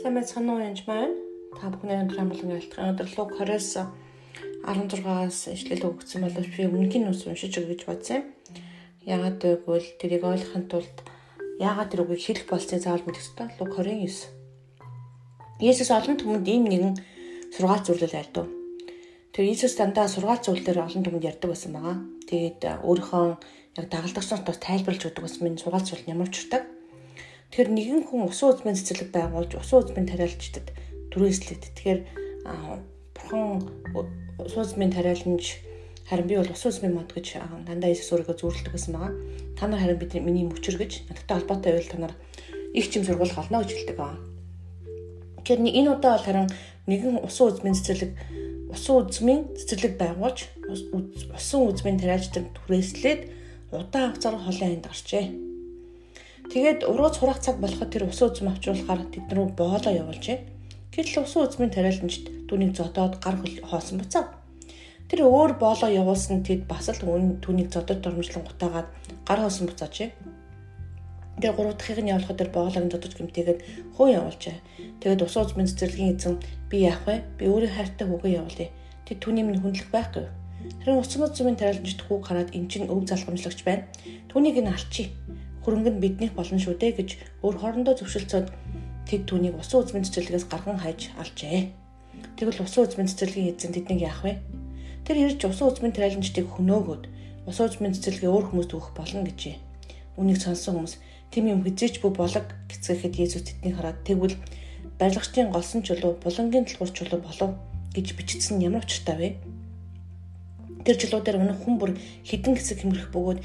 Сайн байцгаана уу янж маань? Та бүхний өндөр амгалан айлтгах өнөөдөр луг 20-с 16-аас ишлэл өгсөн боловч би өмнөгийн ус уншиж өгье гэж бодсон юм. Яагаад гэвэл тэрийг ойлгохын тулд яагаад тэр үгийг хэлэх болсныг заавал мэдэх ёстой. Луг 29. Есүс олон түмэнд ийм нэгэн сургаал зөвлөл айлдав. Тэр Иесус дандаа сургаал зөвлөлөөр олон түмэнд ярьдаг байсан байгаа. Тэгээд өөрийнхөө яг дагалдагч нарт бас тайлбарлаж өгдөг байсан минь сургаал зөвлөл ямар ч утгатай Тэгэхээр нэгэн хүн усан үзмийн цэцэрлэг байгуулж усан үзмийн тариалчдад түрээслээд тэгэхээр бурхан усан үзмийн тариаланч харин би бол усан үзмийн мод гэж дандаа Иесус өөрийгөө зөвлөдөг гэсэн байгаа. Та нар харин бидний миний мөчөр гэж надтай холбоотой байвал та нар их чим сургуулах олно гэж хэлдэг аа. Тэгэхээр энэ удаа бол харин нэгэн усан үзмийн цэцэрлэг усан үзмийн цэцэрлэг байгуулж усан үзмийн тариалчдад түрээслээд удаан хугацаар холын аянд гарчээ. Тэгээд урууц хураах цаг болоход тэр усан үзм авчруулахаар тэд рүү боолоо явуулжээ. Гэтэл усан үзмийн тариаланчд түүнийг зодоод гар хоосон буцав. Тэр өөр боолоо явуулсан тэд бас л түүнийг зодод дормжлон гутаагаад гар хоосон буцаажээ. Тэр гурав дахьыг нь явуулахад тэр боолоог зодож гэмтээгээд хөө явуулжээ. Тэгээд усан үзмийн цэцэрлэгийн эзэн би яах вэ? Би өөрийн хайртай хүүгээ явуулъя. Тэд түүний минь хүндлэх байх гэв. Харин усан үзмийн тариаланчд хүүг хараад эн чинь өв залхамжлагч байна. Түүнийг нь алчи хөрөнгө нь биднийх болно шүү дээ гэж өөр хоорондоо зөвшөлдсөд тэд түүнийг усан үзмийн цэцэрлэгээс гарган хайж алжээ. Тэгвэл усан үзмийн цэцэрлэгийн эзэн тэднийг яах вэ? Тэр ирж усан үзмийн тариаланчдыг хөнөөгөөд усан үзмийн цэцэрлэгээ өөр хүмүүст өгөх болно гэжээ. Үнийг сонсон хүмүүс тийм юм хизээч бүү болог гэцгээхэд Есүс тэднийг хараад тэгвэл барилгачдын голсон чулуу булангийн талбар чулуу болов гэж бичсэн ямар учиртай вэ? Тэр чулуу дээр өнөх хүн бүр хідэн хэсэг хэмрэх бөгөөд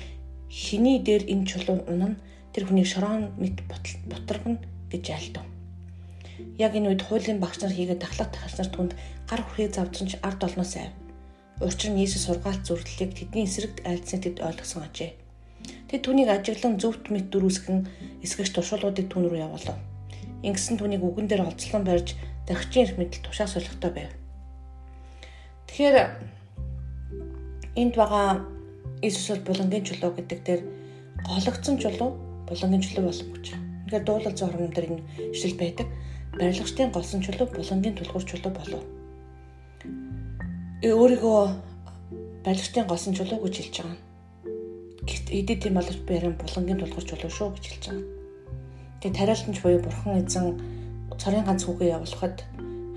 Хиний дээр энэ чулуу унана тэр хүний шороон мэт бутаргна гэж айлдав. Яг энэ үед хуулийн багш нар хийгээд дахлах тахалч нар түнд гар хүрхийг завдсан ч ард олноос айв. Учир нь Иесус сургаалт зүрхлэлийг тэдний эсрэгт айлдсан тэд ойлгосон ажээ. Тэд түүнийг ажиглан зөвхт мэт дөрүсгэн эсгэгч туршуулгуудыг түүн рүү явуулав. Ингэсэн түүнийг үгэн дээр олцлон барьж дахичийн эрх мэдэл тушаа солихтой байв. Тэгэхээр энд байгаа Иесус бол булангийн чулуу гэдэг дээр гологцсон чулуу булангийн чулуу болов гэж. Ингээд дуулал зурган дээр энэ ишлэл байдаг. Барилгачдын голсон чулуу булангийн тулгуур чулуу болов. Э өөрийгөө барилгачдын голсон чулуу гэж хэлж байгаа. Гэт эдэд тийм боловч барин булангийн тулгуур чулуу шүү гэж хэлж байгаа. Тэгээ тариалтанч буюу бурхан эзэн цорын ганц хүүгээ явуулахад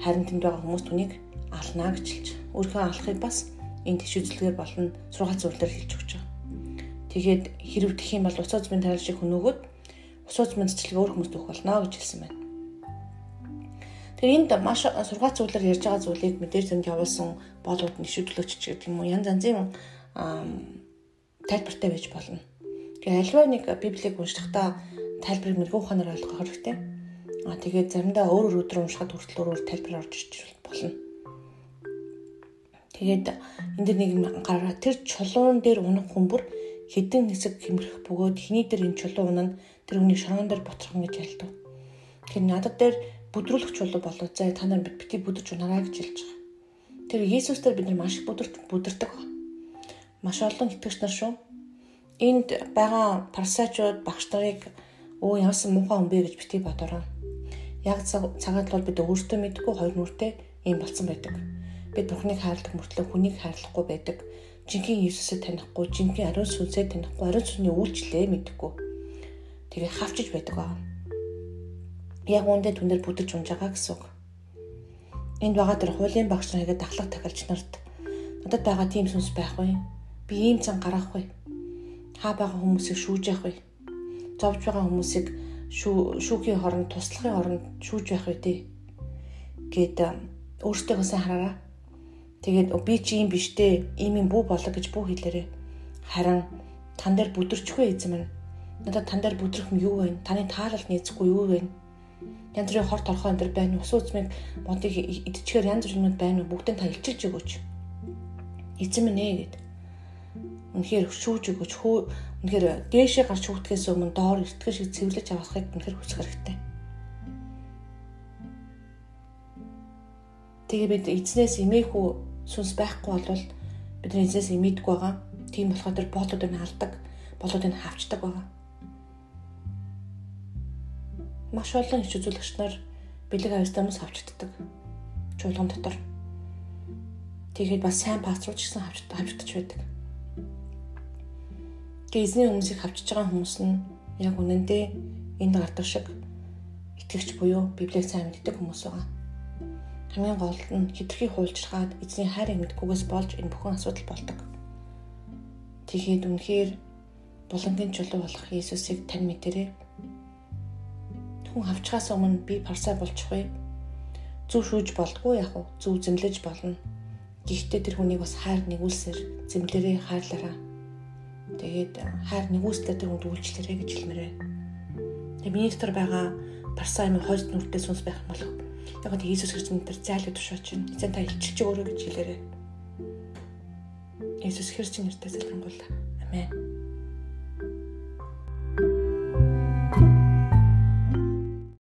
харин тэнд байгаа хүмүүс түүнийг алнаа гэж хэлж. Өөрийнхөө алахыг бас энэ тийш үзэлгээр болно сургаал зөвлөлөөр хэлж өгч байгаа. Тэгээд хэрэг тэх юм бол уц үзмийн тариал шиг хөнөөгөөд уц үзмийн цэцлэг өөр хүмүүст өгөх болно гэж хэлсэн байна. Тэгэхээр энд маш сургаал зөвлөлөөр ярьж байгаа зүйлийг мэдээж зөнд явуулсан болоод нишүүдлөгч гэдэг юм уу янз янзын тайлбартай байж болно. Тэгээ альва нэг библийг уншихдаа тайлбарыг мэрэгүү ухаанаар ойлгох хэрэгтэй. Аа тэгээд заримдаа өөр өөр өдрөөр уншихад хүртэл өөр өөр тайлбар орж иж болно. Тэгээд энэ дэр нэг гараа тэр чулуун дээр унах хүмүүр хідэн хэсэг хэмрэх бөгөөд хиний дээр энэ чулуу унана тэр хүний шороон дээр боцрох гэж ялдав. Тэгэхээр надад дээр бүдрүүлэх чулуу болоо заа та нар бити бүдэрч унараа гэж хэлж байгаа. Тэр Иесус дээр бид нар маш их бүдэрч бүдэрдэг. Маш олон итгэгч нар шүү. Энд байгаа парсачууд багш нарыг өө яасан муухай хүн бэ гэж бити бодороо. Яг цагаад бол бид өөртөө мэдгүй хоёр нүртэй юм болцсон байдаг бид Бурхныг хайрладаг мөртлөө хүнийг хайрлахгүй байдаг. Жинхэнэ Иесусыг танихгүй, жинхэнэ ариун сүнсээ танихгүй, ариун сүнсний үйлчлэлээ мэдхгүй. Тэгээ хавчиж байдаг аа. Яг үүндээ түнээр бүдэрч унж байгаа гэсэн үг. Энд байгаа тэр хуулийн багш нар хийгээд дахлах тахилч нарт надад байгаа тийм сүнс байхгүй. Би ийм цан гарах вэ? Хаа байгаа хүмүүсийг шүүж явах вэ? Зовж байгаа хүмүүсийг шүү шүүхийн хоронд туслахын хоронд шүүж байх дээ. Гэт өөртөө сайн хараараа Тэгээд би чи юм биш дээ. Ийм юм бүү болоо гэж бүү хэлээрээ. Харин тан дээр бүдэрчгүй эзэм минь. Надад тан дээр бүдрэх юм юу вэ? Таны таалал нийцэхгүй юу вэ? Янз бүрийн хор торхоо энэ байна. Ус үзмийг бодыг идчихээр янз бүрийн байна. Бүгдийг та илчилж өгөөч. Эзэм минь ээ гэд. Үнэхээр шүүж өгөөч. Хөө үнэхээр дээшээ гарч хүүтгэхээс өмнө доор эртгэж шиг цэвэрлэж авахыг үнэхээр хүсэх хэрэгтэй. Тэгээ бид эзнээс эмээхүү сүнс байхгүй бол бидний эзнээс имийдгүй байгаа. Тийм болохоор тэр боолуудыг нь алдаг, боолуудыг нь хавчдаг байгаа. Маш олон ич үзүүлэгч нар бэлэг авьяастай хүмүүс авчддаг. Чуулган дотор. Тэгээд бас сайн пасторч гэсэн хавчдаж байдаг. Тэгээ эзний хүмүүсийг хавчиж байгаа хүмүүс нь яг үнэндээ энд гардаг шиг итгэгч буюу Библийг сайн мэддэг хүмүүс байгаа. Хамгийн гол нь хитрхи хуульчрахад эзний хайрыг мэдгүйгээс болж энэ бүхэн асуудал болдог. Тэгэхэд үнэхээр булангийн чулуу болох Иесусыг тань мэдэрээ. Хүн авчгаас өмнө би парсаа болчихгүй. Зүв шүүж болдгоо яг уу зүв зэмлэж болно. Гэхдээ тэр хүнийг бас хайр нэгүүлсээр зэмлэрээ хайрлаараа. Тэгээд хайр нэгүүлсээр тэр хүнд үйлчлэрэй гэж хэлмээрээ. Тэгээ министр байгаа парсаа юм хойд нүртэй сүнс байх юм болов. Яг гоо Иесус Христос тэр зайлуу тушаач чинь эзэн та илчилж өгөрөө гэж хэлээрээ. Иесус Христосийн нэрээр залбирanгуйлаа. Амен.